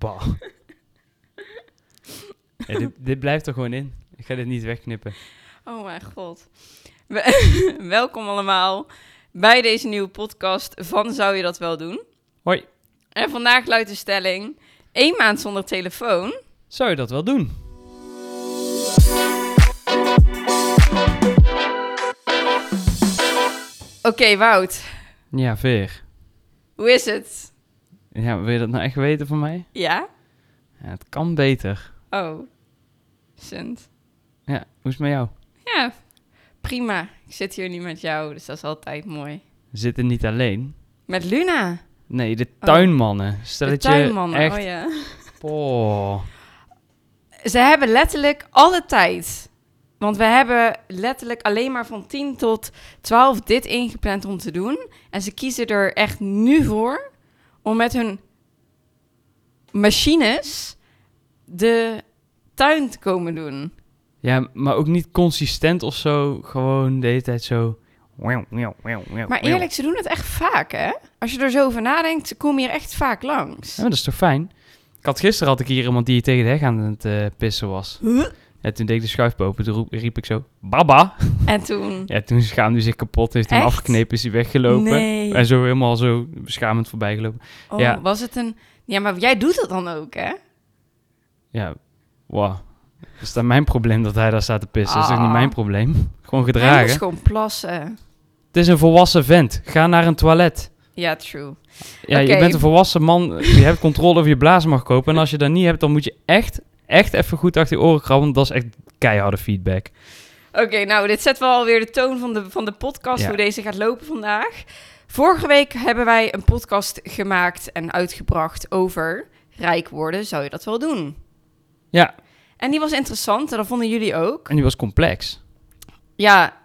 Bah. Ja, dit, dit blijft er gewoon in. Ik ga dit niet wegknippen. Oh mijn god. We- Welkom allemaal bij deze nieuwe podcast van Zou je dat wel doen? Hoi. En vandaag luidt de stelling: één maand zonder telefoon. Zou je dat wel doen? Oké, Wout, Ja, Veer. hoe is het? Ja, wil je dat nou echt weten van mij? Ja? Ja, het kan beter. Oh, Sint. Ja, hoe is het met jou? Ja, prima. Ik zit hier nu met jou, dus dat is altijd mooi. We zitten niet alleen. Met Luna, Nee, de tuinmannen. Stel de dat je tuinmannen. echt... Oh ja. Oh. Ze hebben letterlijk alle tijd. Want we hebben letterlijk alleen maar van 10 tot 12 dit ingepland om te doen. En ze kiezen er echt nu voor om met hun machines de tuin te komen doen. Ja, maar ook niet consistent of zo. Gewoon de hele tijd zo... Maar eerlijk, ze doen het echt vaak, hè? Als je er zo over nadenkt, ze komen hier echt vaak langs. Ja, maar dat is toch fijn? Ik had gisteren had ik hier iemand die tegen de heg aan het eh, pissen was. Huh? Ja, toen deed ik de schuif open. Toen roep- riep ik zo... Baba! En toen... Ja, toen schaamde hij zich kapot. Heeft hij hem afgeknepen, is hij weggelopen. Nee. En zo helemaal zo beschamend voorbij gelopen. Oh, ja. was het een... Ja, maar jij doet het dan ook, hè? Ja, wow. Is dat mijn probleem dat hij daar staat te pissen? Dat is toch niet Ah. mijn probleem? Gewoon Hij gedragen. moest gewoon plassen. Het is een volwassen vent. Ga naar een toilet. Ja, true. Ja, je bent een volwassen man. Je hebt controle over je blazen mag kopen. En als je dat niet hebt, dan moet je echt, echt even goed achter je oren krabben. Want dat is echt keiharde feedback. Oké, nou, dit zet wel alweer de toon van de, van de podcast, Ja. hoe deze gaat lopen vandaag. Vorige week hebben wij een podcast gemaakt en uitgebracht over rijk worden. Zou je dat wel doen? Ja, En die was interessant en dat vonden jullie ook. en die was complex. Ja,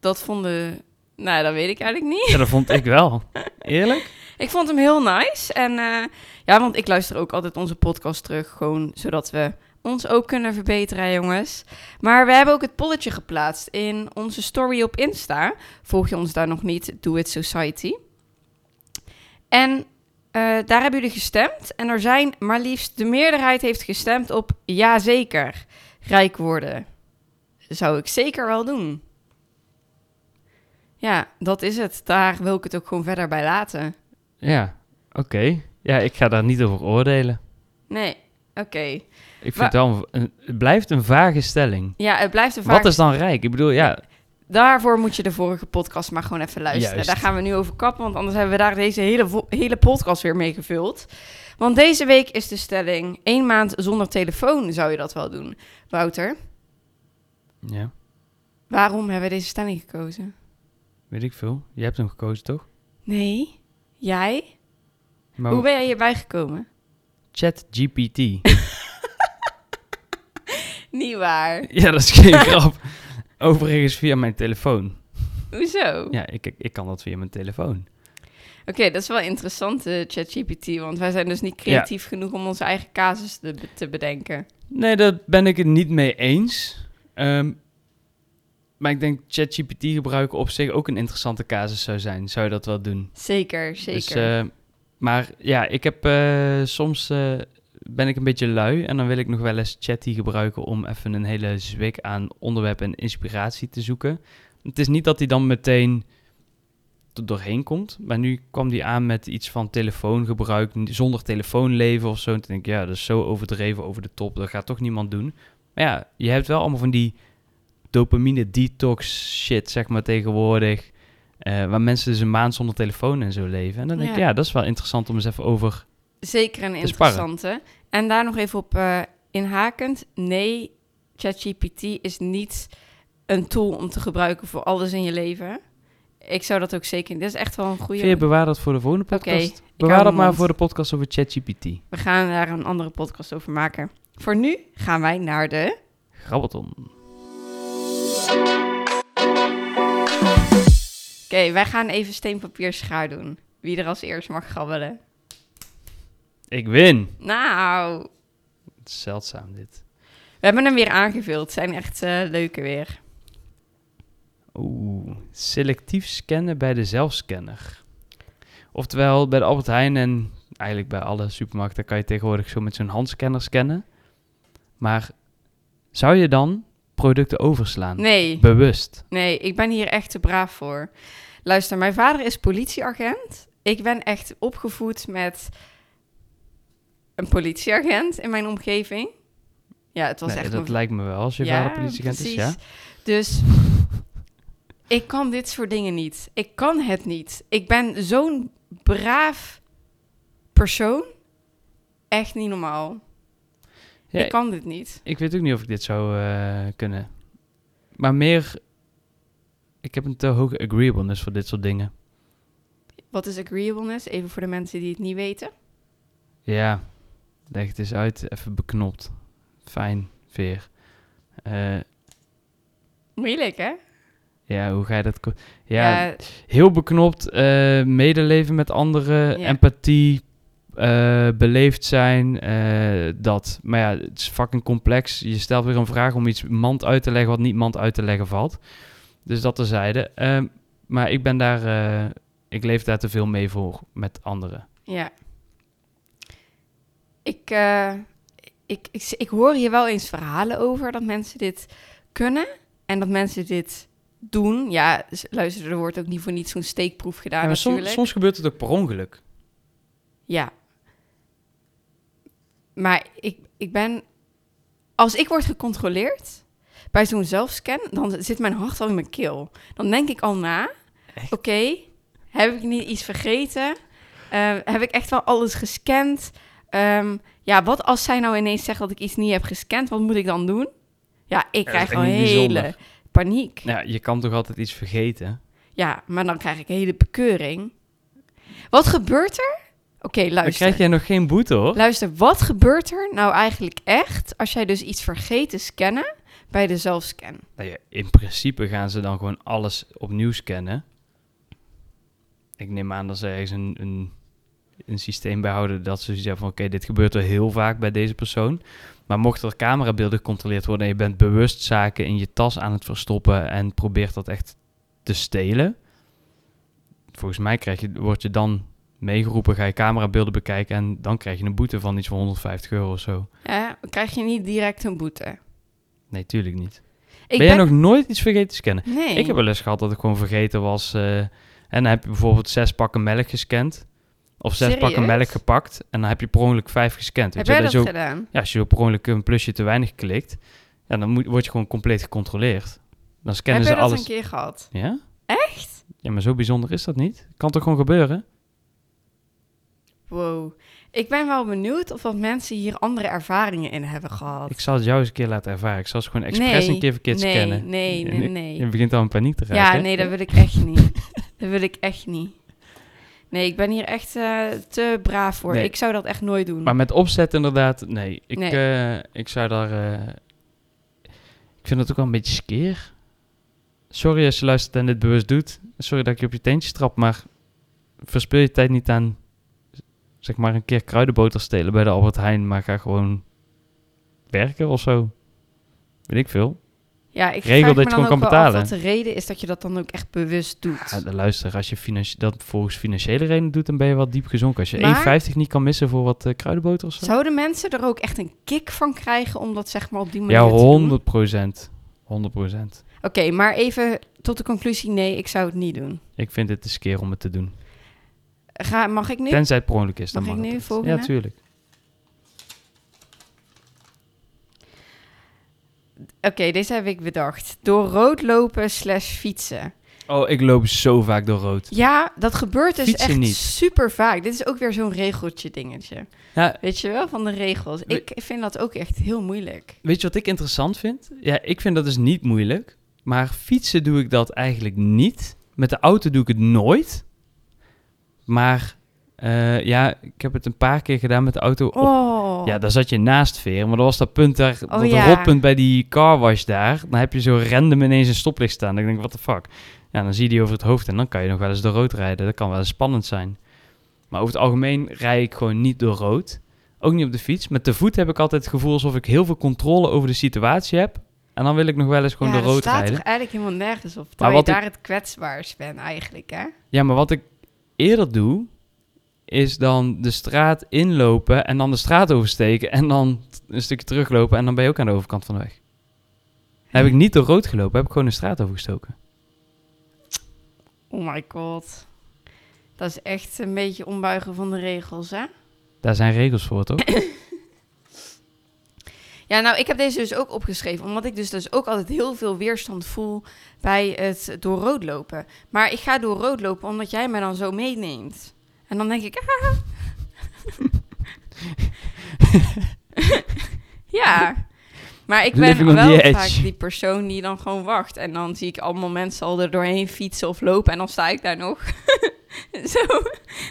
dat vonden... Nou, dat weet ik eigenlijk niet. Ja, dat vond ik wel. Eerlijk? Ik vond hem heel nice. En eh, ja, want ik luister ook altijd onze podcast terug. Gewoon zodat we ons ook kunnen verbeteren, jongens. Maar we hebben ook het polletje geplaatst in onze story op Insta. Volg je ons daar nog niet, Do It Society. En eh, daar hebben jullie gestemd. En er zijn maar liefst, de meerderheid heeft gestemd op ja zeker. Rijk worden. Zou ik zeker wel doen. Ja, dat is het. Daar wil ik het ook gewoon verder bij laten. Ja, oké. Ja, ik ga daar niet over oordelen. Nee, oké. Ik vind wel het blijft een vage stelling. Ja, het blijft een vaak... Wat is dan rijk? Ik bedoel, ja, Daarvoor moet je de vorige podcast maar gewoon even luisteren. Juist. Daar gaan we nu over kappen, want anders hebben we daar deze hele, hele podcast weer mee gevuld. Want deze week is de stelling... één maand zonder telefoon zou je dat wel doen. Wouter, ja, waarom hebben we deze stelling gekozen? weet ik veel. Je hebt hem gekozen, toch? Nee, jij? Hoe ben jij hierbij gekomen? Chat GPT. Niet waar. ja, dat is geen grap. Overigens via mijn telefoon. Hoezo? Ja, ik, ik, ik kan dat via mijn telefoon. Oké, dat is wel interessant, eh, ChatGPT. Want wij zijn dus niet creatief genoeg om onze eigen casus te, te bedenken. Nee, daar ben ik het niet mee eens. Ehm, maar ik denk ChatGPT gebruiken op zich ook een interessante casus zou zijn. Zou je dat wel doen? Zeker, zeker. Dus, maar ja, ik heb eh, soms eh, ben ik een beetje lui en dan wil ik nog wel eens Chatty gebruiken om even een hele zwik aan onderwerp en inspiratie te zoeken. Het is niet dat hij dan meteen er doorheen komt, maar nu kwam hij aan met iets van telefoongebruik zonder telefoon leven of zo. En toen denk ik, ja, dat is zo overdreven over de top, dat gaat toch niemand doen. Maar ja, je hebt wel allemaal van die dopamine detox shit, zeg maar, tegenwoordig. eh, waar mensen dus een maand zonder telefoon en zo leven. En dan denk ik, Ja. dat is wel interessant om eens even over... Zeker een sparren. interessante. En daar nog even op eh, inhakend. Nee, ChatGPT is niet een tool om te gebruiken voor alles in je leven. Ik zou dat ook zeker... Dit is echt wel een goede... Veer, bewaar dat voor de volgende podcast. ik bewaar dat maar voor de podcast over ChatGPT. We gaan daar een andere podcast over maken. Voor nu gaan wij naar de... Grabbelton. Oké, wij gaan even steenpapier schaar doen. Wie er als eerst mag grabbelen. Ik win. Nou, Het is zeldzaam dit. we hebben hem weer aangevuld. Het zijn echt eh, leuke weer. Oeh, selectief scannen bij de zelfscanner. Oftewel, bij de Albert Heijn en eigenlijk bij alle supermarkten kan je tegenwoordig zo met zo'n handscanner scannen. Maar zou je dan producten overslaan? Nee, Bewust. nee, ik ben hier echt te braaf voor. Luister, mijn vader is politieagent. Ik ben echt opgevoed met een politieagent in mijn omgeving. Ja, het was Nee, echt dat lijkt me wel als je Ja, vader politieagent is, ja. Dus ik kan dit soort dingen niet. Ik kan het niet. Ik ben zo'n braaf persoon. Echt niet normaal. Ja, ik kan dit niet. Ik weet ook niet of ik dit zou eh, kunnen. Maar meer... Ik heb een te hoge agreeableness voor dit soort dingen. Wat is agreeableness? Even voor de mensen die het niet weten. Ja, leg het eens uit. Even beknopt. Fijn, veer. Eh, Moeilijk, hè? ja, hoe ga je dat... Ja, Ja, heel beknopt. eh, medeleven met anderen. Ja. Empathie. Eh, beleefd zijn. eh, dat. Maar ja, het is fucking complex. Je stelt weer een vraag om iets mand uit te leggen wat niet mand uit te leggen valt. Dus dat terzijde. Ehm maar ik ben daar... eh, ik leef daar te veel mee voor met anderen. ja. Ik, eh, ik, ik, ik hoor hier wel eens verhalen over dat mensen dit kunnen. En dat mensen dit doen. Ja, luister, er wordt ook niet voor niets zo'n steekproef gedaan Ja, maar soms, natuurlijk. soms gebeurt het ook per ongeluk. Ja. Maar ik, ik ben... Als ik word gecontroleerd bij zo'n zelfscan, dan zit mijn hart al in mijn keel. Dan denk ik al na, oké, heb ik niet iets vergeten? Eh, heb ik echt wel alles gescand? Ehm, ja, wat als zij nou ineens zegt dat ik iets niet heb gescand, wat moet ik dan doen? Ja, ik krijg gewoon hele bijzonder. paniek. Ja, je kan toch altijd iets vergeten? Ja, maar dan krijg ik een hele bekeuring. Wat gebeurt er? Oké, Dan luister. krijg jij nog geen boete, hoor. Luister, wat gebeurt er nou eigenlijk echt als jij dus iets vergeet te scannen bij de zelfscan? Nou ja, in principe gaan ze dan gewoon alles opnieuw scannen. Ik neem aan dat ze ergens een, een, een systeem bijhouden dat ze zeggen van... oké, dit gebeurt er heel vaak bij deze persoon. Maar mochten er camerabeelden gecontroleerd worden... en je bent bewust zaken in je tas aan het verstoppen... en probeert dat echt te stelen... volgens mij krijg je, word je dan meegeroepen, ga je camerabeelden bekijken... en dan krijg je een boete van iets van 150 euro of zo. Ja, krijg je niet direct een boete. Nee, tuurlijk niet. Ik ben jij nog nooit iets vergeten te scannen? Nee. Ik heb wel eens gehad dat ik gewoon vergeten was. eh, en dan heb je bijvoorbeeld zes pakken melk gescand. Of zes pakken melk gepakt. En dan heb je per ongeluk vijf gescand. Heb je, jij dat dat ook, gedaan? ja, als je per ongeluk een plusje te weinig klikt. Ja, dan moet, word je gewoon compleet gecontroleerd. Dan scannen Heb ze jij dat alles. een keer gehad? Ja? Echt? Ja, maar zo bijzonder is dat niet. Kan toch gewoon gebeuren? Wow. Ik ben wel benieuwd of wat mensen hier andere ervaringen in hebben gehad. Ik zal het jou eens een keer laten ervaren. Ik zal ze gewoon expres Nee, een keer verkeerd nee, scannen. nee, nee, nee. Je begint al in paniek te raken. Ja, nee, dat wil ik echt niet. dat wil ik echt niet. Nee, ik ben hier echt eh, te braaf voor. Nee. Ik zou dat echt nooit doen. Maar met opzet inderdaad, nee. Ik, Nee. eh, ik zou daar... eh, ik vind het ook wel een beetje skeer. Sorry als je luistert en dit bewust doet. Sorry dat ik je op je teentjes trap, maar verspil je tijd niet aan... zeg maar een keer kruidenboter stelen bij de Albert Heijn, maar ga gewoon werken of zo. Weet ik veel. ja, ik regel dat je gewoon kan betalen. wat de reden is dat je dat dan ook echt bewust doet. Ja, luister, als je financi- dat volgens financiële redenen doet, dan ben je wel diep gezonken. Als je Maar- 1,50 niet kan missen voor wat eh, kruidenboter of zo. Zouden mensen er ook echt een kick van krijgen om dat zeg maar op die manier Ja, te doen? 100 procent. 100 procent. Oké, maar even tot de conclusie, nee, ik zou het niet doen. Ik vind het te skeer om het te doen. Ga, mag ik nu? Tenzij het per ongeluk is, dan Mag mag, ik nu? Volgende? Ja, tuurlijk. Oké, deze heb ik bedacht. Door rood lopen slash fietsen. Oh, ik loop zo vaak door rood. Ja, dat gebeurt dus Fietsen echt niet. super vaak. Dit is ook weer zo'n regeltje dingetje. Ja, Weet je wel, van de regels. Ik vind dat ook echt heel moeilijk. weet je wat ik interessant vind? Ja, ik vind dat dus niet moeilijk. Maar fietsen doe ik dat eigenlijk niet. Met de auto doe ik het nooit. Maar eh, ja, ik heb het een paar keer gedaan met de auto. Op, Oh. Ja, daar zat je naast veer. Maar dat was dat punt daar, dat ja. rotpunt bij die carwash daar. Dan heb je zo random ineens een stoplicht staan. Dan denk ik, what the fuck? Ja, dan zie je die over het hoofd en dan kan je nog wel eens door rood rijden. Dat kan wel eens spannend zijn. Maar over het algemeen rij ik gewoon niet door rood. Ook niet op de fiets. Met de voet heb ik altijd het gevoel alsof ik heel veel controle over de situatie heb. En dan wil ik nog wel eens gewoon ja, door rood dat staat rijden. toch eigenlijk helemaal nergens op. Maar Terwijl je wat ik- daar het kwetsbaarst bent eigenlijk, hè? Ja, maar wat ik eerder doe, is dan de straat inlopen en dan de straat oversteken en dan een stukje teruglopen en dan ben je ook aan de overkant van de weg. Dan heb ik niet door rood gelopen, heb ik gewoon de straat overgestoken. Oh my god. Dat is echt een beetje ombuigen van de regels, hè? Daar zijn regels voor, toch? Ja, nou, ik heb deze dus ook opgeschreven, omdat ik dus, dus ook altijd heel veel weerstand voel bij het door rood lopen. Maar ik ga door rood lopen omdat jij me dan zo meeneemt. En dan denk ik, ah. ja. Maar ik ben Living wel edge. vaak die persoon die dan gewoon wacht. En dan zie ik allemaal mensen al er doorheen fietsen of lopen. En dan sta ik daar nog zo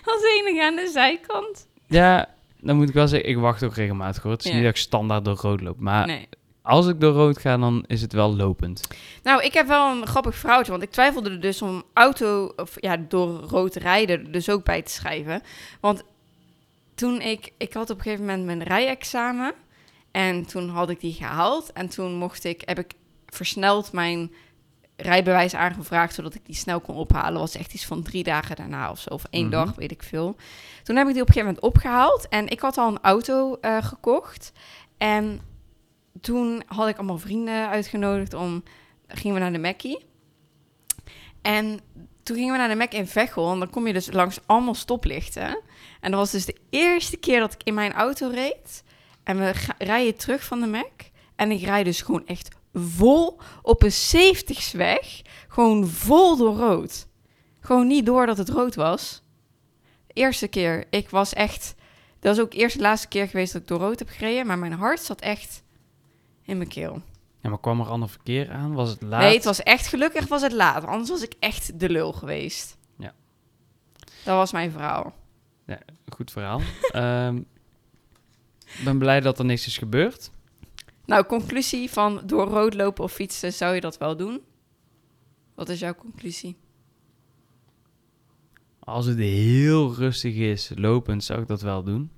als enige aan de zijkant. ja, dan moet ik wel zeggen, ik wacht ook regelmatig hoor. Het is Ja. niet dat ik standaard door rood loop. Maar Nee. als ik door rood ga, dan is het wel lopend. Nou, ik heb wel een grappig vrouwtje, want ik twijfelde er dus om auto, of ja, door rood rijden dus ook bij te schrijven. Want toen ik, ik had op een gegeven moment mijn rijexamen en toen had ik die gehaald en toen mocht ik, heb ik versneld mijn rijbewijs aangevraagd, zodat ik die snel kon ophalen. Was echt iets van drie dagen daarna of zo, of één Mhm. dag, weet ik veel. Toen heb ik die op een gegeven moment opgehaald en ik had al een auto eh, gekocht en toen had ik allemaal vrienden uitgenodigd om gingen we naar de Mackie. En toen gingen we naar de Mac in Veghel. En dan kom je dus langs allemaal stoplichten. En dat was dus de eerste keer dat ik in mijn auto reed. En we rijden terug van de Mac. En ik rijd dus gewoon echt vol op een 70 weg. Gewoon vol door rood. Gewoon niet door dat het rood was. De eerste keer. Ik was echt... Dat was ook eerst de laatste keer geweest dat ik door rood heb gereden. Maar mijn hart zat echt in mijn keel. Ja, maar kwam er ander verkeer aan? Was het laat? Nee, het was echt gelukkig was het laat. Anders was ik echt de lul geweest. Ja. Dat was mijn verhaal. Goed verhaal. Ik ben blij dat er niks is gebeurd. Nou, conclusie van door rood lopen of fietsen, zou je dat wel doen? Wat is jouw conclusie? Als het heel rustig is, lopend, zou ik dat wel doen.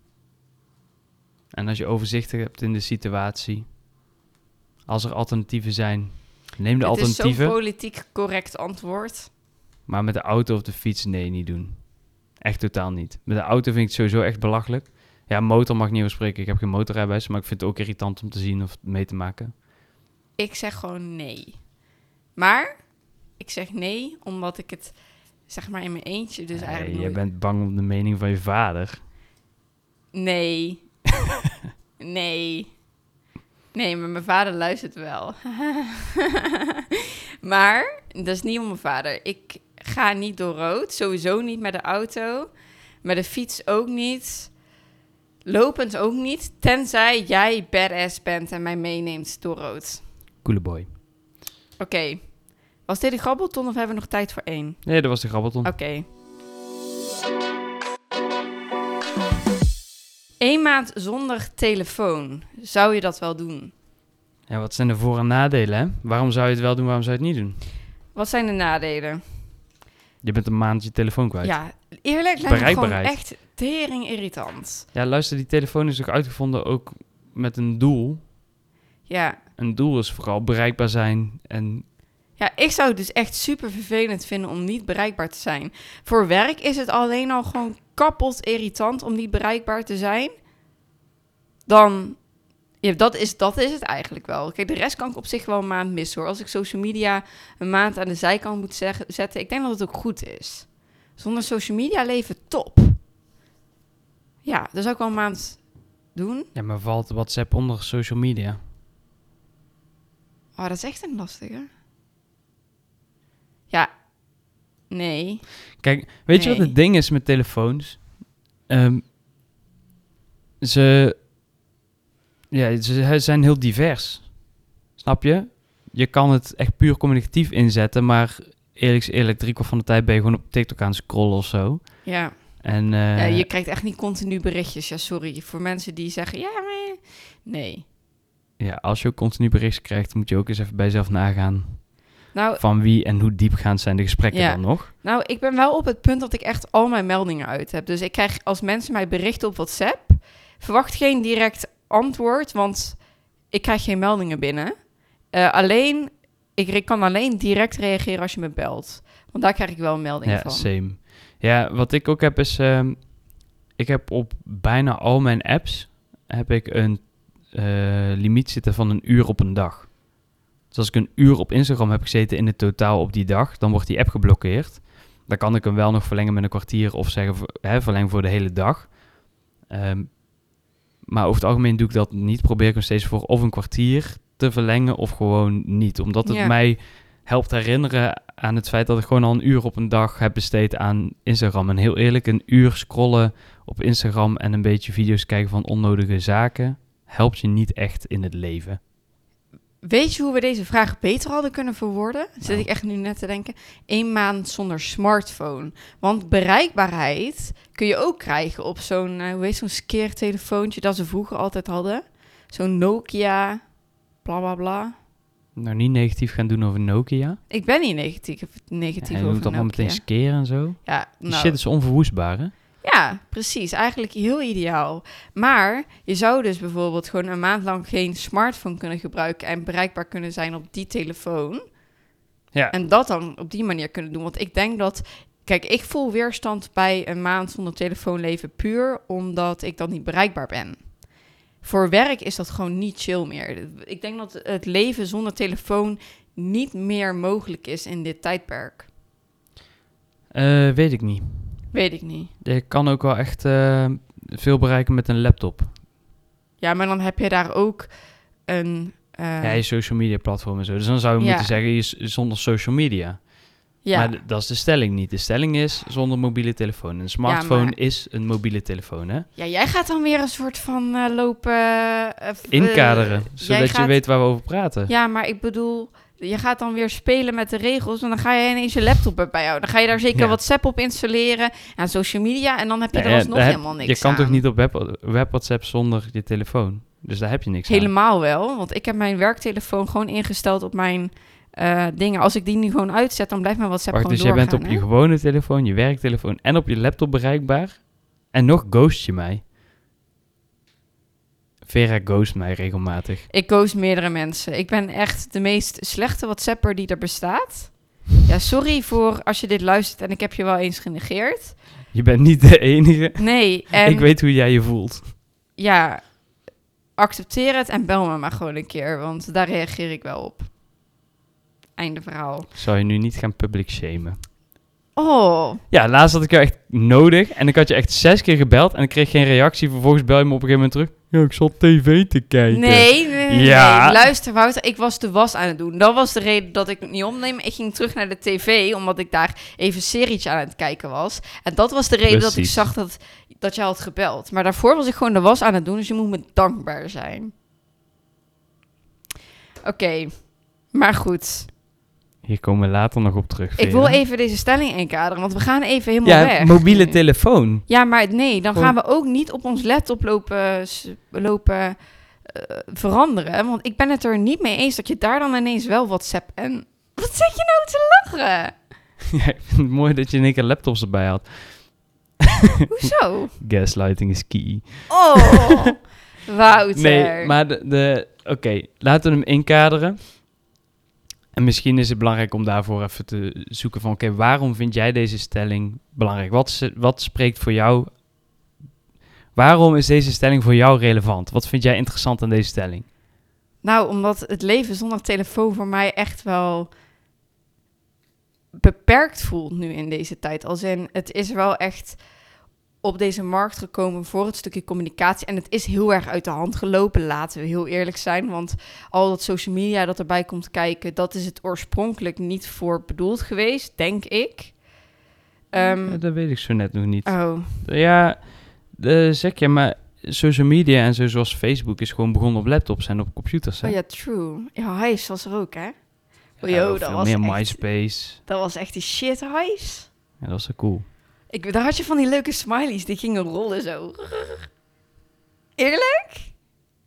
En als je overzichtig hebt in de situatie. Als er alternatieven zijn, neem de Het is zo'n alternatieven. politiek correct antwoord. Maar met de auto of de fiets, nee, niet doen. Echt totaal niet. Met de auto vind ik het sowieso echt belachelijk. Ja, motor mag niet over spreken. Ik heb geen motorrijbewijs, maar ik vind het ook irritant om te zien of mee te maken. Ik zeg gewoon nee. Maar ik zeg nee, omdat ik het zeg maar in mijn eentje dus Nee, eigenlijk je bent bang om de mening van je vader. Nee. nee. Nee, maar mijn vader luistert wel. maar dat is niet om mijn vader. Ik ga niet door rood. Sowieso niet met de auto. Met de fiets ook niet. Lopend ook niet. Tenzij jij badass bent en mij meeneemt door rood. Coole boy. Oké. Was dit een grabbelton of hebben we nog tijd voor één? Nee, dat was de grabbelton. Oké. Eén maand zonder telefoon. Zou je dat wel doen? Ja, wat zijn de voor- en nadelen, hè? Waarom zou je het wel doen, waarom zou je het niet doen? Wat zijn de nadelen? Je bent een maand je telefoon kwijt. Ja, eerlijk lijkt me gewoon echt tering irritant. Ja, luister, die telefoon is toch uitgevonden ook met een doel. Ja. Een doel is vooral bereikbaar zijn en ja, ik zou het dus echt super vervelend vinden om niet bereikbaar te zijn. Voor werk is het alleen al gewoon kapot irritant om niet bereikbaar te zijn. Dan, ja, dat is, dat is het eigenlijk wel. Kijk, de rest kan ik op zich wel een maand missen hoor. Als ik social media een maand aan de zijkant moet zetten, ik denk dat het ook goed is. Zonder social media leven top. Ja, dat zou ik wel een maand doen. ja, maar valt WhatsApp onder social media? Oh, dat is echt een lastige. Ja, nee. Kijk, weet je wat het ding is met telefoons? Ehm, ze, ja, ze zijn heel divers. Snap je? Je kan het echt puur communicatief inzetten, maar eerlijk is eerlijk, drie kwart van de tijd ben je gewoon op TikTok aan het scrollen of zo. Ja. En eh, ja, je krijgt echt niet continu berichtjes. Ja, sorry. Voor mensen die zeggen, ja, maar... Nee. ja, als je ook continu berichten krijgt, moet je ook eens even bij jezelf nagaan Nou, van wie en hoe diepgaand zijn de gesprekken Ja. dan nog. nou, ik ben wel op het punt dat ik echt al mijn meldingen uit heb. Dus ik krijg als mensen mij berichten op WhatsApp... verwacht geen direct antwoord, want ik krijg geen meldingen binnen. Eh, alleen, ik kan alleen direct reageren als je me belt. Want daar krijg ik wel een melding Ja, van. same. Ja, wat ik ook heb is... ehm, ik heb op bijna al mijn apps heb ik een eh, limiet zitten van een uur op een dag. Dus als ik een uur op Instagram heb gezeten in het totaal op die dag, dan wordt die app geblokkeerd. Dan kan ik hem wel nog verlengen met een kwartier of zeggen, hè, verleng voor de hele dag. Ehm, maar over het algemeen doe ik dat niet. Probeer ik hem steeds voor of een kwartier te verlengen of gewoon niet. Omdat het Ja. mij helpt herinneren aan het feit dat ik gewoon al een uur op een dag heb besteed aan Instagram. En heel eerlijk, een uur scrollen op Instagram en een beetje video's kijken van onnodige zaken helpt je niet echt in het leven. Weet je hoe we deze vraag beter hadden kunnen verwoorden? Zit Nou. ik echt nu net te denken. Eén maand zonder smartphone. Want bereikbaarheid kun je ook krijgen op zo'n, eh, hoe heet zo'n skeertelefoontje dat ze vroeger altijd hadden. Zo'n Nokia, bla bla bla. Nou, niet negatief gaan doen over Nokia. Ik ben niet negatief, negatief over noemt dat maar Nokia. meteen skeren en zo. Ja, Die nou, shit is onverwoestbaar, hè? Ja, precies. Eigenlijk heel ideaal. Maar je zou dus bijvoorbeeld gewoon een maand lang geen smartphone kunnen gebruiken en bereikbaar kunnen zijn op die telefoon. Ja. En dat dan op die manier kunnen doen. Want ik denk dat. Kijk, ik voel weerstand bij een maand zonder telefoon leven puur omdat ik dan niet bereikbaar ben. Voor werk is dat gewoon niet chill meer. Ik denk dat het leven zonder telefoon niet meer mogelijk is in dit tijdperk. Eh, weet ik niet. Weet ik niet. Je kan ook wel echt eh, veel bereiken met een laptop. Ja, maar dan heb je daar ook een. eh, ja, je social media platform en zo. Dus dan zou je Ja. moeten zeggen, je zonder social media. ja. Maar dat is de stelling niet. De stelling is zonder mobiele telefoon. Een smartphone maar- is een mobiele telefoon, hè? ja, jij gaat dan weer een soort van eh, lopen. Inkaderen, zodat je weet waar we over praten. Ja, maar ik bedoel, je gaat dan weer spelen met de regels en dan ga je ineens je laptop erbij houden. Dan ga je daar zeker Ja. WhatsApp op installeren en social media en dan heb je er alsnog heb- helemaal niks Je kan aan. toch niet op web, web WhatsApp zonder je telefoon? Dus daar heb je niks aan. Helemaal wel, want ik heb mijn werktelefoon gewoon ingesteld op mijn eh, dingen. Als ik die nu gewoon uitzet, dan blijft mijn WhatsApp Wacht, dus gewoon jij doorgaan. bent op je gewone telefoon, je werktelefoon en op je laptop bereikbaar. En nog ghost je mij. Vera ghost mij regelmatig. Ik ghost meerdere mensen. Ik ben echt de meest slechte WhatsApper die er bestaat. Ja, sorry voor als je dit luistert en ik heb je wel eens genegeerd. Je bent niet de enige. Nee, en Ik weet hoe jij je voelt. ja, accepteer het en bel me maar gewoon een keer, want daar reageer ik wel op. Einde verhaal. Zou je nu niet gaan public shamen? Oh, Ja, laatst had ik jou echt nodig en ik had je echt zes keer gebeld en ik kreeg geen reactie. Vervolgens bel je me op een gegeven moment terug. Ja, ik zat tv te kijken. nee, nee, nee, Ja. nee. Luister, Wouter, ik was de was aan het doen. Dat was de reden dat ik het niet opneem. Ik ging terug naar de tv, omdat ik daar even een serietje aan het kijken was. En dat was de reden dat ik zag dat, dat je had gebeld. Maar daarvoor was ik gewoon de was aan het doen, dus je moet me dankbaar zijn. Oké, maar goed. Hier komen we later nog op terug. Ik wil even deze stelling inkaderen, want we gaan even helemaal Ja, weg. mobiele telefoon. Ja, maar nee, dan gaan we ook niet op ons laptop lopen, lopen eh, veranderen. Want ik ben het er niet mee eens dat je daar dan ineens wel WhatsApp en... Wat zeg je nou te lachen? Ja, ik vind het mooi dat je in één keer laptops erbij had. Hoezo? Gaslighting is key. Oh, Wouter. Nee, maar de... de Oké, laten we hem inkaderen. En misschien is het belangrijk om daarvoor even te zoeken van... Oké, waarom vind jij deze stelling belangrijk? Wat, wat spreekt voor jou... Waarom is deze stelling voor jou relevant? Wat vind jij interessant aan deze stelling? Nou, omdat het leven zonder telefoon voor mij echt wel beperkt voelt nu in deze tijd. Als in, het is wel echt op deze markt gekomen voor het stukje communicatie. En het is heel erg uit de hand gelopen, laten we heel eerlijk zijn. Want al dat social media dat erbij komt kijken, dat is het oorspronkelijk niet voor bedoeld geweest, denk ik. Ehm, Ja, dat weet ik zo net nog niet. oh, Ja, de, zeg je, maar social media en zo zoals Facebook is gewoon begonnen op laptops en op computers. Hè? oh ja, true. Ja, Hives was er ook, hè? Oh, Ja, yo, dat was meer echt- MySpace. Dat was echt die shit, Hives. Ja, dat was wel cool. Ik, daar had je van die leuke smileys, die gingen rollen zo. Eerlijk?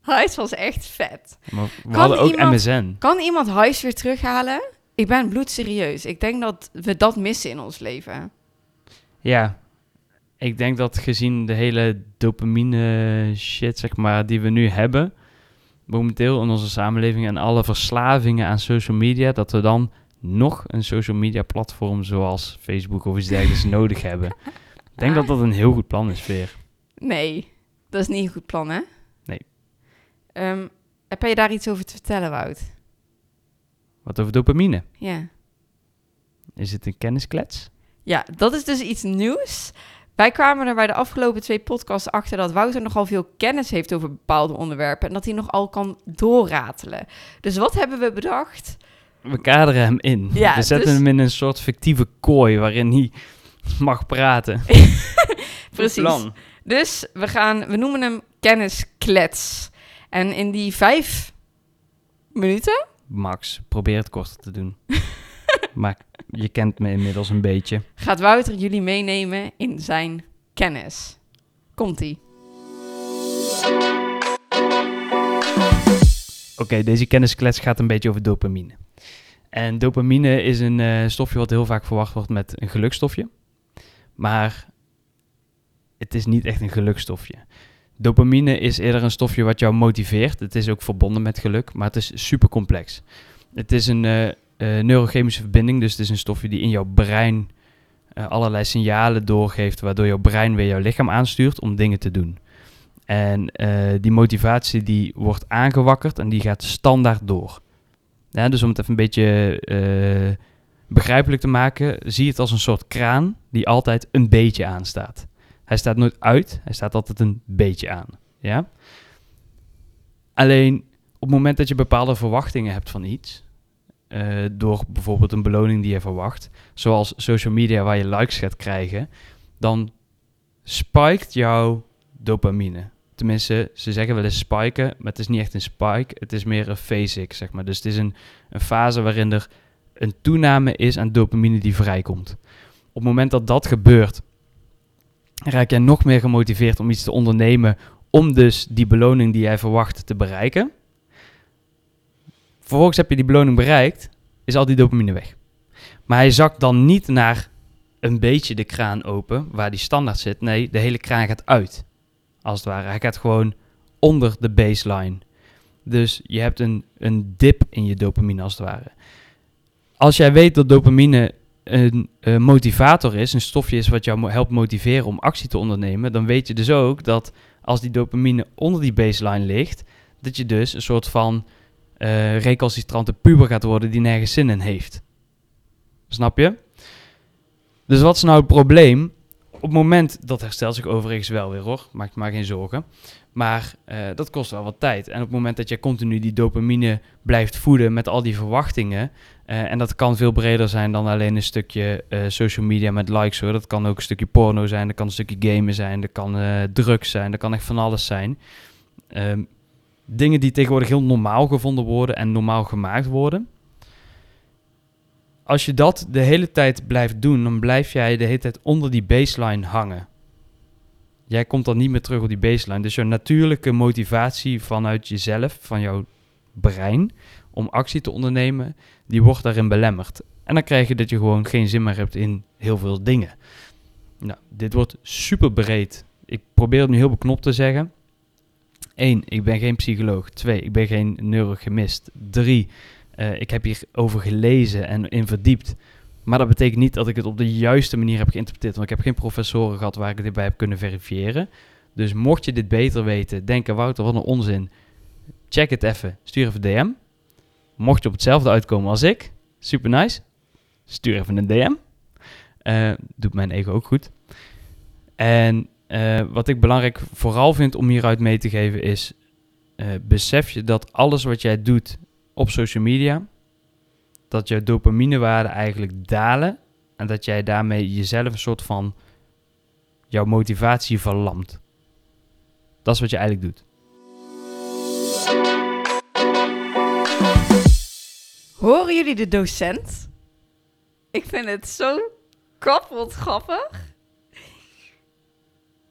Hives was echt vet. Maar we Kan hadden ook iemand- MSN. Kan iemand Hives weer terughalen? Ik ben bloedserieus. Ik denk dat we dat missen in ons leven. Ja, ik denk dat gezien de hele dopamine shit, zeg maar, die we nu hebben, momenteel in onze samenleving en alle verslavingen aan social media, dat we dan nog een social media platform zoals Facebook of iets dergelijks nodig hebben. Ik denk dat dat een heel goed plan is, Veer. Nee, dat is niet een goed plan, hè? Nee. Ehm, heb je daar iets over te vertellen, Wout? Wat over dopamine? Ja. Is het een kennisklets? Ja, dat is dus iets nieuws. Wij kwamen er bij de afgelopen twee podcasts achter dat Wouter nogal veel kennis heeft over bepaalde onderwerpen en dat hij nogal kan doorratelen. Dus wat hebben we bedacht? We kaderen hem in. Ja, we zetten dus- hem in een soort fictieve kooi waarin hij mag praten. Precies. Plan. Dus we gaan, we noemen hem kennisklets. En in die vijf minuten Max, probeer het korter te doen. maar je kent me inmiddels een beetje. gaat Wouter jullie meenemen in zijn kennis. Komt-ie. Oké, deze kennisklets gaat een beetje over dopamine. En dopamine is een eh, stofje wat heel vaak verwacht wordt met een gelukstofje. Maar het is niet echt een gelukstofje. Dopamine is eerder een stofje wat jou motiveert. Het is ook verbonden met geluk, maar het is super complex. Het is een eh, eh, neurochemische verbinding, dus het is een stofje die in jouw brein allerlei signalen doorgeeft, waardoor jouw brein weer jouw lichaam aanstuurt om dingen te doen. En die motivatie die wordt aangewakkerd en die gaat standaard door. Ja, dus om het even een beetje eh, begrijpelijk te maken, zie het als een soort kraan die altijd een beetje aanstaat. Hij staat nooit uit, hij staat altijd een beetje aan. Ja? Alleen op het moment dat je bepaalde verwachtingen hebt van iets, eh, door bijvoorbeeld een beloning die je verwacht, zoals social media waar je likes gaat krijgen, dan spiked jouw dopamine. Tenminste, ze zeggen wel eens spiken, maar het is niet echt een spike. Het is meer een phasic, zeg maar. Dus het is een, een fase waarin er een toename is aan dopamine die vrijkomt. Op het moment dat dat gebeurt, raak jij nog meer gemotiveerd om iets te ondernemen om dus die beloning die jij verwacht te bereiken. Vervolgens heb je die beloning bereikt, is al die dopamine weg. Maar hij zakt dan niet naar een beetje de kraan open, waar die standaard zit. Nee, de hele kraan gaat uit als het ware. Hij gaat gewoon onder de baseline. Dus je hebt een, een dip in je dopamine als het ware. Als jij weet dat dopamine een motivator is, een stofje is wat jou helpt motiveren om actie te ondernemen, dan weet je dus ook dat als die dopamine onder die baseline ligt, dat je dus een soort van eh recalcitrante puber gaat worden die nergens zin in heeft. Snap je? Dus wat is nou het probleem? Op het moment, dat herstelt zich overigens wel weer hoor, maak maar geen zorgen. Maar eh, dat kost wel wat tijd. En op het moment dat je continu die dopamine blijft voeden met al die verwachtingen. eh, en dat kan veel breder zijn dan alleen een stukje eh, social media met likes hoor. Dat kan ook een stukje porno zijn, dat kan een stukje gamen zijn, dat kan drugs zijn, dat kan echt van alles zijn. Ehm, dingen die tegenwoordig heel normaal gevonden worden en normaal gemaakt worden. Als je dat de hele tijd blijft doen, dan blijf jij de hele tijd onder die baseline hangen. Jij komt dan niet meer terug op die baseline. Dus jouw natuurlijke motivatie vanuit jezelf, van jouw brein, om actie te ondernemen, die wordt daarin belemmerd. En dan krijg je dat je gewoon geen zin meer hebt in heel veel dingen. Nou, dit wordt super breed. Ik probeer het nu heel beknopt te zeggen. 1. Ik ben geen psycholoog. 2. Ik ben geen neurochemist. 3. Ik heb hierover gelezen en in verdiept. Maar dat betekent niet dat ik het op de juiste manier heb geïnterpreteerd. Want ik heb geen professoren gehad waar ik dit bij heb kunnen verifiëren. Dus mocht je dit beter weten, denken Wouter, wat een onzin. Check het even. Stuur even DM. Mocht je op hetzelfde uitkomen als ik, super nice. Stuur even een DM. Eh, doet mijn ego ook goed. En eh, wat ik belangrijk vooral vind om hieruit mee te geven is... eh, besef je dat alles wat jij doet op social media... dat je dopaminewaarden eigenlijk dalen... en dat jij daarmee jezelf een soort van... jouw motivatie verlamt. Dat is wat je eigenlijk doet. Horen jullie de docent? Ik vind het zo kapot grappig.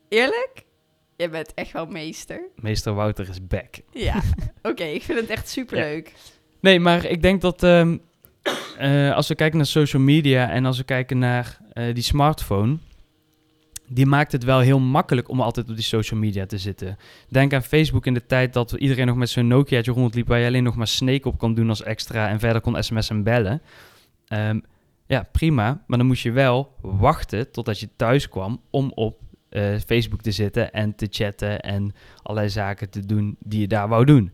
Eerlijk? Je bent echt wel meester. Meester Wouter is back. Ja, oké. ik vind het echt superleuk. Nee, maar ik denk dat ehm, eh, als we kijken naar social media en als we kijken naar eh, die smartphone, die maakt het wel heel makkelijk om altijd op die social media te zitten. Denk aan Facebook in de tijd dat iedereen nog met zo'n Nokia'tje rondliep waar je alleen nog maar Snake op kon doen als extra en verder kon sms en bellen. Ehm, ja, prima, maar dan moest je wel wachten totdat je thuis kwam om op eh, Facebook te zitten en te chatten en allerlei zaken te doen die je daar wou doen.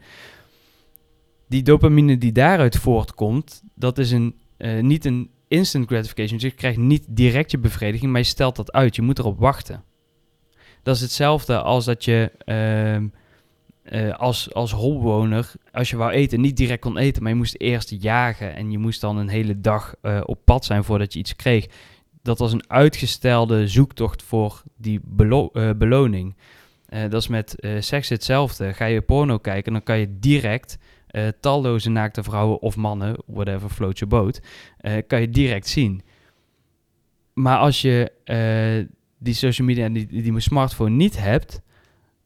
Die dopamine die daaruit voortkomt, dat is een, eh, niet een instant gratification. Dus je krijgt niet direct je bevrediging, maar je stelt dat uit. Je moet erop wachten. Dat is hetzelfde als dat je ehm, eh, als, als holbewoner, als je wou eten, niet direct kon eten, maar je moest eerst jagen en je moest dan een hele dag eh, op pad zijn voordat je iets kreeg. Dat was een uitgestelde zoektocht voor die belo- beloning. Dat is met seks hetzelfde. Ga je porno kijken, dan kan je direct eh, talloze naakte vrouwen of mannen, whatever float your boat, eh, kan je direct zien. Maar als je eh, die social media en die, smartphone niet hebt,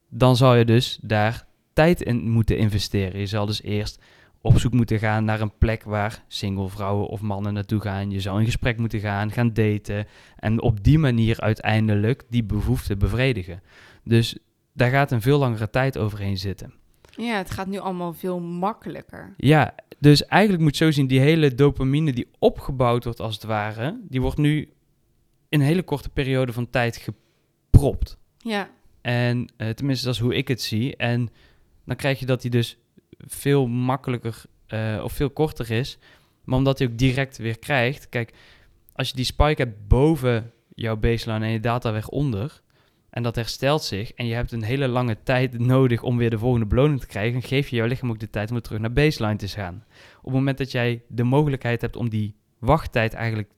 dan zal je dus daar tijd in moeten investeren. Je zal dus eerst op zoek moeten gaan naar een plek waar single vrouwen of mannen naartoe gaan. Je zal in gesprek moeten gaan, gaan daten en op die manier uiteindelijk die behoefte bevredigen. Dus daar gaat een veel langere tijd overheen zitten. Ja, het gaat nu allemaal veel makkelijker. Ja, dus eigenlijk moet je zo zien, die hele dopamine die opgebouwd wordt als het ware, die wordt nu in een hele korte periode van tijd gepropt. Ja, En eh, tenminste, dat is hoe ik het zie. En dan krijg je dat die dus veel makkelijker eh, of veel korter is. Maar omdat hij ook direct weer krijgt. Kijk, als je die spike hebt boven jouw baseline en je data weer onder. En dat herstelt zich. En je hebt een hele lange tijd nodig om weer de volgende beloning te krijgen. Geef je jouw lichaam ook de tijd om weer terug naar baseline te gaan. Op het moment dat jij de mogelijkheid hebt om die wachttijd eigenlijk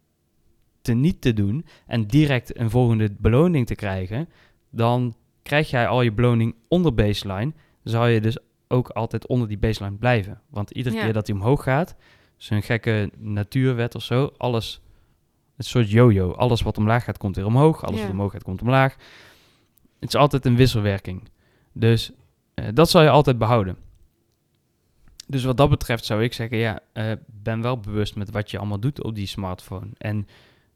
te niet te doen. En direct een volgende beloning te krijgen. Dan krijg jij al je beloning onder baseline, zal je dus ook altijd onder die baseline blijven. Want iedere Ja. keer dat hij omhoog gaat, is een gekke natuurwet of zo, alles, een soort yo-yo. Alles wat omlaag gaat, komt weer omhoog. Alles Ja. wat omhoog gaat, komt omlaag. Het is altijd een wisselwerking. Dus eh, dat zal je altijd behouden. Dus wat dat betreft zou ik zeggen, ja, eh, ben wel bewust met wat je allemaal doet op die smartphone. En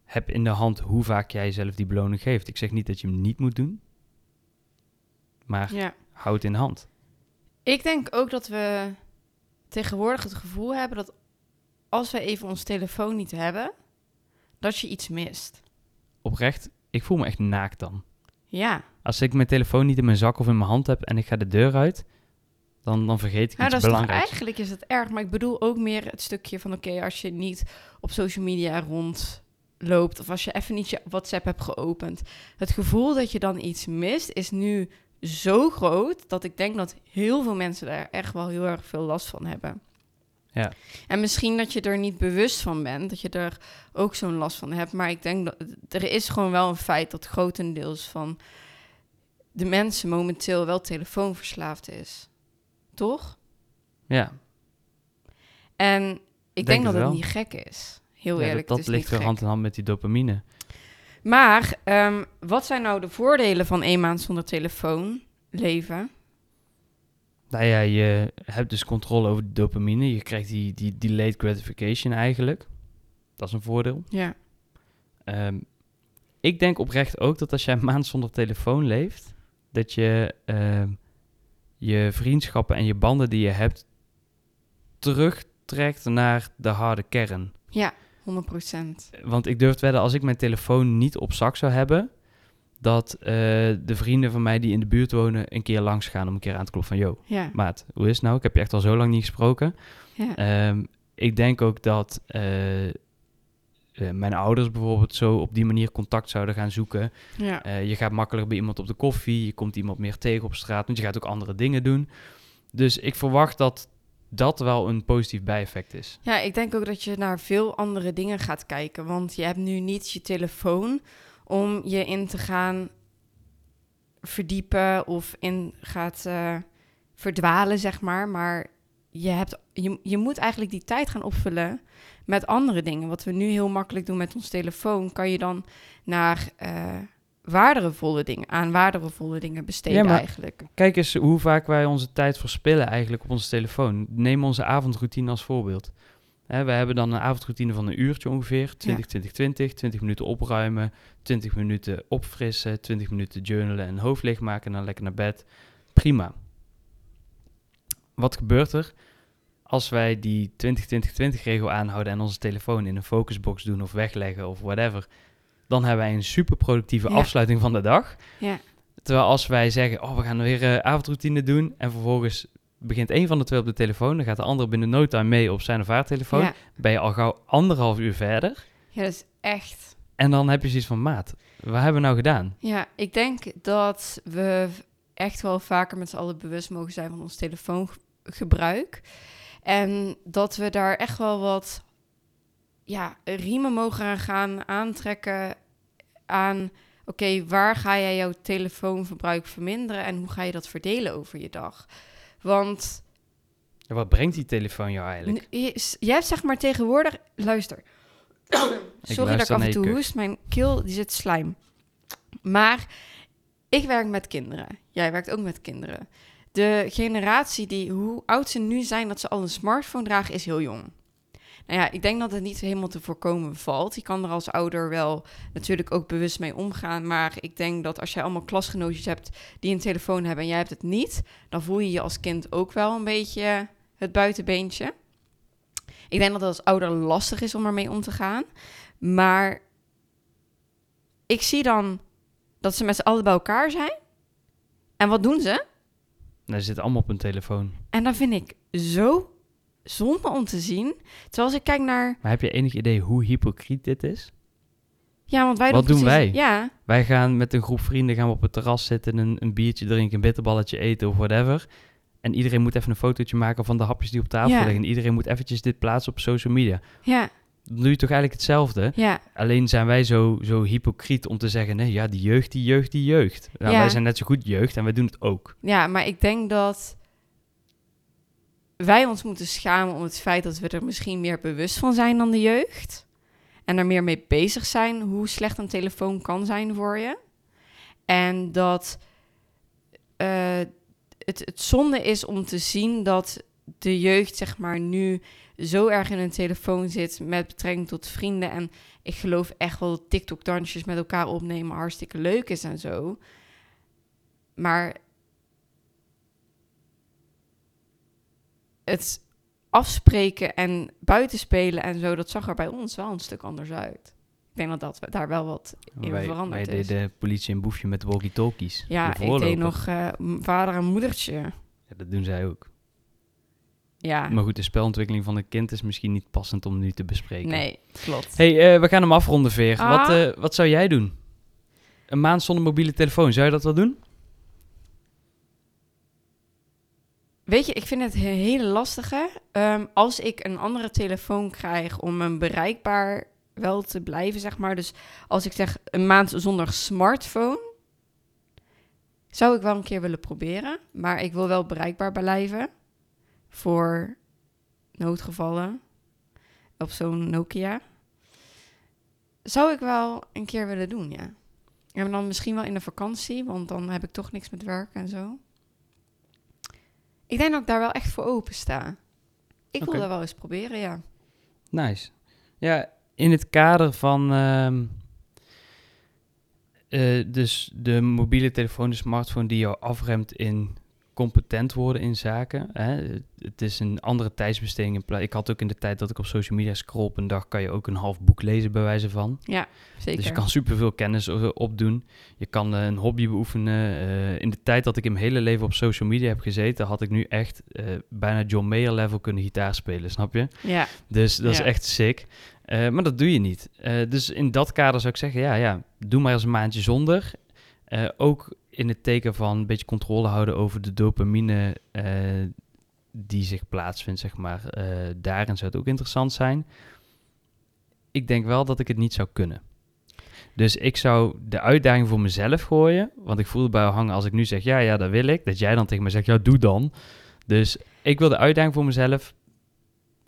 heb in de hand hoe vaak jij zelf die beloning geeft. Ik zeg niet dat je hem niet moet doen, maar ja. houd het in de hand. Ik denk ook dat we tegenwoordig het gevoel hebben dat als we even ons telefoon niet hebben, dat je iets mist. Oprecht, ik voel me echt naakt dan. Ja, Als ik mijn telefoon niet in mijn zak of in mijn hand heb en ik ga de deur uit, dan, dan vergeet ik nou, iets dat is toch eigenlijk is het erg, maar ik bedoel ook meer het stukje van oké, als je niet op social media rondloopt of als je even niet je WhatsApp hebt geopend, het gevoel dat je dan iets mist is nu zo groot dat ik denk dat heel veel mensen daar echt wel heel erg veel last van hebben. Ja. En misschien dat je er niet bewust van bent, dat je er ook zo'n last van hebt. Maar ik denk dat er is gewoon wel een feit dat grotendeels van de mensen momenteel wel telefoonverslaafd is. Toch? Ja, En ik Denk dat het niet gek is. Heel ja eerlijk. dat, dat ligt gek. hand in hand met die dopamine. Maar ehm, wat zijn nou de voordelen van één maand zonder telefoon leven? Nou ja, je hebt dus controle over de dopamine. Je krijgt die, die delayed gratification eigenlijk. Dat is een voordeel. Ja. Ehm, ik denk oprecht ook dat als jij een maand zonder telefoon leeft, dat je ehm, je vriendschappen en je banden die je hebt terugtrekt naar de harde kern. Ja, 100 procent. Want ik durf te wedden, als ik mijn telefoon niet op zak zou hebben, dat eh, de vrienden van mij die in de buurt wonen een keer langs gaan om een keer aan te kloppen van, yo, Ja. maat, hoe is het nou? Ik heb je echt al zo lang niet gesproken. ja. Ehm, ik denk ook dat eh, eh, mijn ouders bijvoorbeeld zo op die manier contact zouden gaan zoeken. ja. Eh, je gaat makkelijker bij iemand op de koffie, je komt iemand meer tegen op straat, want je gaat ook andere dingen doen. Dus ik verwacht dat dat wel een positief bijeffect is. Ja, ik denk ook dat je naar veel andere dingen gaat kijken. Want je hebt nu niet je telefoon om je in te gaan verdiepen of in gaat eh, verdwalen, zeg maar. Maar je, hebt, je, je moet eigenlijk die tijd gaan opvullen met andere dingen. Wat we nu heel makkelijk doen met ons telefoon, kan je dan naar eh waardevolle dingen, aan waardevolle dingen besteden Ja, eigenlijk. Kijk eens hoe vaak wij onze tijd verspillen eigenlijk op onze telefoon. Neem onze avondroutine als voorbeeld. Hè, we hebben dan een avondroutine van een uurtje ongeveer. 20, 20, 20. 20 minuten opruimen, 20 minuten opfrissen, 20 minuten journalen en hoofd leegmaken en dan lekker naar bed. Prima. Wat gebeurt er als wij die 20-20-20 regel aanhouden en onze telefoon in een focusbox doen of wegleggen of whatever? dan hebben wij een super productieve Ja. afsluiting van de dag. Ja. Terwijl als wij zeggen, oh, we gaan weer eh avondroutine doen. En vervolgens begint een van de twee op de telefoon. Dan gaat de andere binnen no time mee op zijn of haar telefoon. Ja. Ben je al gauw anderhalf uur verder. ja, dat is echt... En dan heb je zoiets van, maat, wat hebben we nou gedaan? Ja, ik denk dat we echt wel vaker met z'n allen bewust mogen zijn van ons telefoongebruik. En dat we daar echt wel wat ja, riemen mogen aan gaan aantrekken aan... Oké, waar ga jij jouw telefoonverbruik verminderen en hoe ga je dat verdelen over je dag? Want Ja, wat brengt die telefoon jou eigenlijk? Je- Jij hebt zeg maar tegenwoordig... Luister. Sorry dat ik af en toe hoest. Mijn keel die zit slijm. Maar ik werk met kinderen. Jij werkt ook met kinderen. De generatie die, hoe oud ze nu zijn dat ze al een smartphone dragen, is heel jong. Nou ja, ik denk dat het niet helemaal te voorkomen valt. Je kan er als ouder wel natuurlijk ook bewust mee omgaan. Maar ik denk dat als jij allemaal klasgenootjes hebt die een telefoon hebben en jij hebt het niet, dan voel je je als kind ook wel een beetje het buitenbeentje. Ik denk dat het als ouder lastig is om ermee om te gaan. Maar ik zie dan dat ze met z'n allen bij elkaar zijn. En wat doen ze? Nou, ze zitten allemaal op hun telefoon. En dat vind ik zo zonde om te zien. Terwijl als ik kijk naar... Maar heb je enig idee hoe hypocriet dit is? Ja, want wij Wat doen precies- wij? Ja, Wij gaan met een groep vrienden gaan we op het terras zitten, een, een biertje drinken, een bitterballetje eten of whatever. En iedereen moet even een fotootje maken van de hapjes die op tafel Ja. liggen. En iedereen moet eventjes dit plaatsen op social media. ja, Dan doe je toch eigenlijk hetzelfde? ja. Alleen zijn wij zo, zo hypocriet om te zeggen, nee, ja, die jeugd, die jeugd, die jeugd. Nou, Ja. Wij zijn net zo goed jeugd en wij doen het ook. Ja, maar ik denk dat wij ons moeten schamen om het feit dat we er misschien meer bewust van zijn dan de jeugd. En er meer mee bezig zijn hoe slecht een telefoon kan zijn voor je. En dat eh, het, het zonde is om te zien dat de jeugd, zeg maar, nu zo erg in hun telefoon zit met betrekking tot vrienden. En ik geloof echt wel dat TikTok-dansjes met elkaar opnemen hartstikke leuk is en zo. Maar het afspreken en buitenspelen en zo, dat zag er bij ons wel een stuk anders uit. Ik denk dat, dat we daar wel wat in wij, veranderd wij is. deden politie en boefje met walkie-talkies. Ja, De ik deed nog eh, vader en moedertje. Ja, dat doen zij ook. Ja, Maar goed, de spelontwikkeling van een kind is misschien niet passend om nu te bespreken. nee, klopt. hey, eh, we gaan hem afronden, Veer. Ah. Wat, eh, wat zou jij doen? Een maand zonder mobiele telefoon, zou je dat wel doen? Weet je, ik vind het een hele lastige. Ehm, als ik een andere telefoon krijg om hem bereikbaar wel te blijven, zeg maar. Dus als ik zeg een maand zonder smartphone, zou ik wel een keer willen proberen. Maar ik wil wel bereikbaar blijven voor noodgevallen op zo'n Nokia. Zou ik wel een keer willen doen, ja. En dan misschien wel in de vakantie, want dan heb ik toch niks met werk en zo. Ik denk dat ik daar wel echt voor open sta. Ik wil dat wel eens proberen, ja. Nice. Ja, in het kader van ehm, eh, dus de mobiele telefoon, de smartphone die jou afremt in competent worden in zaken. Hè? Het is een andere tijdsbesteding. Ik had ook in de tijd dat ik op social media scroll op een dag, kan je ook een half boek lezen bij wijze van. Ja, zeker. Dus je kan superveel kennis opdoen. Je kan eh, een hobby beoefenen. Eh, in de tijd dat ik in mijn hele leven op social media heb gezeten, had ik nu echt eh, bijna John Mayer level kunnen gitaar spelen, snap je? Ja, Dus dat is echt sick. Maar dat doe je niet. Dus in dat kader zou ik zeggen, ja, ja, doe maar eens een maandje zonder. Ook in het teken van een beetje controle houden over de dopamine eh, die zich plaatsvindt, zeg maar. Eh, daarin zou het ook interessant zijn. Ik denk wel dat ik het niet zou kunnen. Dus ik zou de uitdaging voor mezelf gooien. Want ik voel het bij hangen als ik nu zeg, ja, ja, dat wil ik. Dat jij dan tegen me zegt, ja, doe dan. Dus ik wil de uitdaging voor mezelf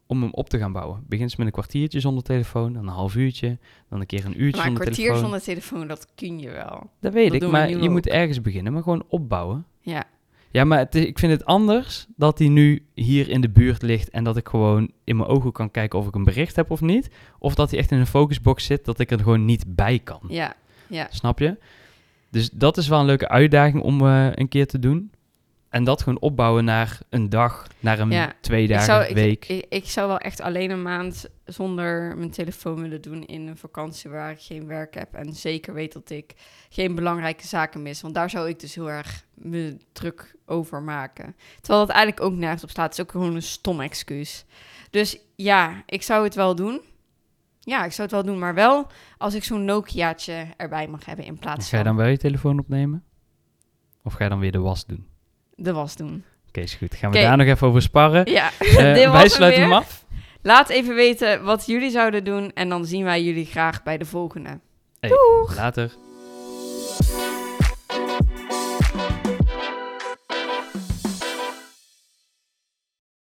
om hem op te gaan bouwen. Begin eens met een kwartiertje zonder telefoon, dan een half uurtje, dan een keer een uurtje maar een zonder kwartier telefoon. zonder telefoon, dat kun je wel. Dat weet Dat ik, maar je ook. moet ergens beginnen, maar gewoon opbouwen. Ja, Ja, maar het ik vind het anders dat hij nu hier in de buurt ligt en dat ik gewoon in mijn ogen kan kijken of ik een bericht heb of niet. Of dat hij echt in een focusbox zit, dat ik er gewoon niet bij kan. ja, ja. Snap je? Dus dat is wel een leuke uitdaging om eh, een keer te doen. En dat gewoon opbouwen naar een dag, naar een Ja, twee dagen, zou, ik, week. ik, ik zou wel echt alleen een maand zonder mijn telefoon willen doen in een vakantie waar ik geen werk heb. En zeker weet dat ik geen belangrijke zaken mis. Want daar zou ik dus heel erg me druk over maken. Terwijl dat eigenlijk ook nergens op staat. Het is ook gewoon een stom excuus. Dus ja, ik zou het wel doen. Ja, ik zou het wel doen. Maar wel als ik zo'n Nokiaatje erbij mag hebben in plaats Ga je van dan wel je telefoon opnemen? Of ga je dan weer de was doen? De was doen. Oké, is goed. Gaan we daar nog even over sparren. Ja, Eh, wij sluiten hem af. Laat even weten wat jullie zouden doen. En dan zien wij jullie graag bij de volgende. Hey, Doeg! Later.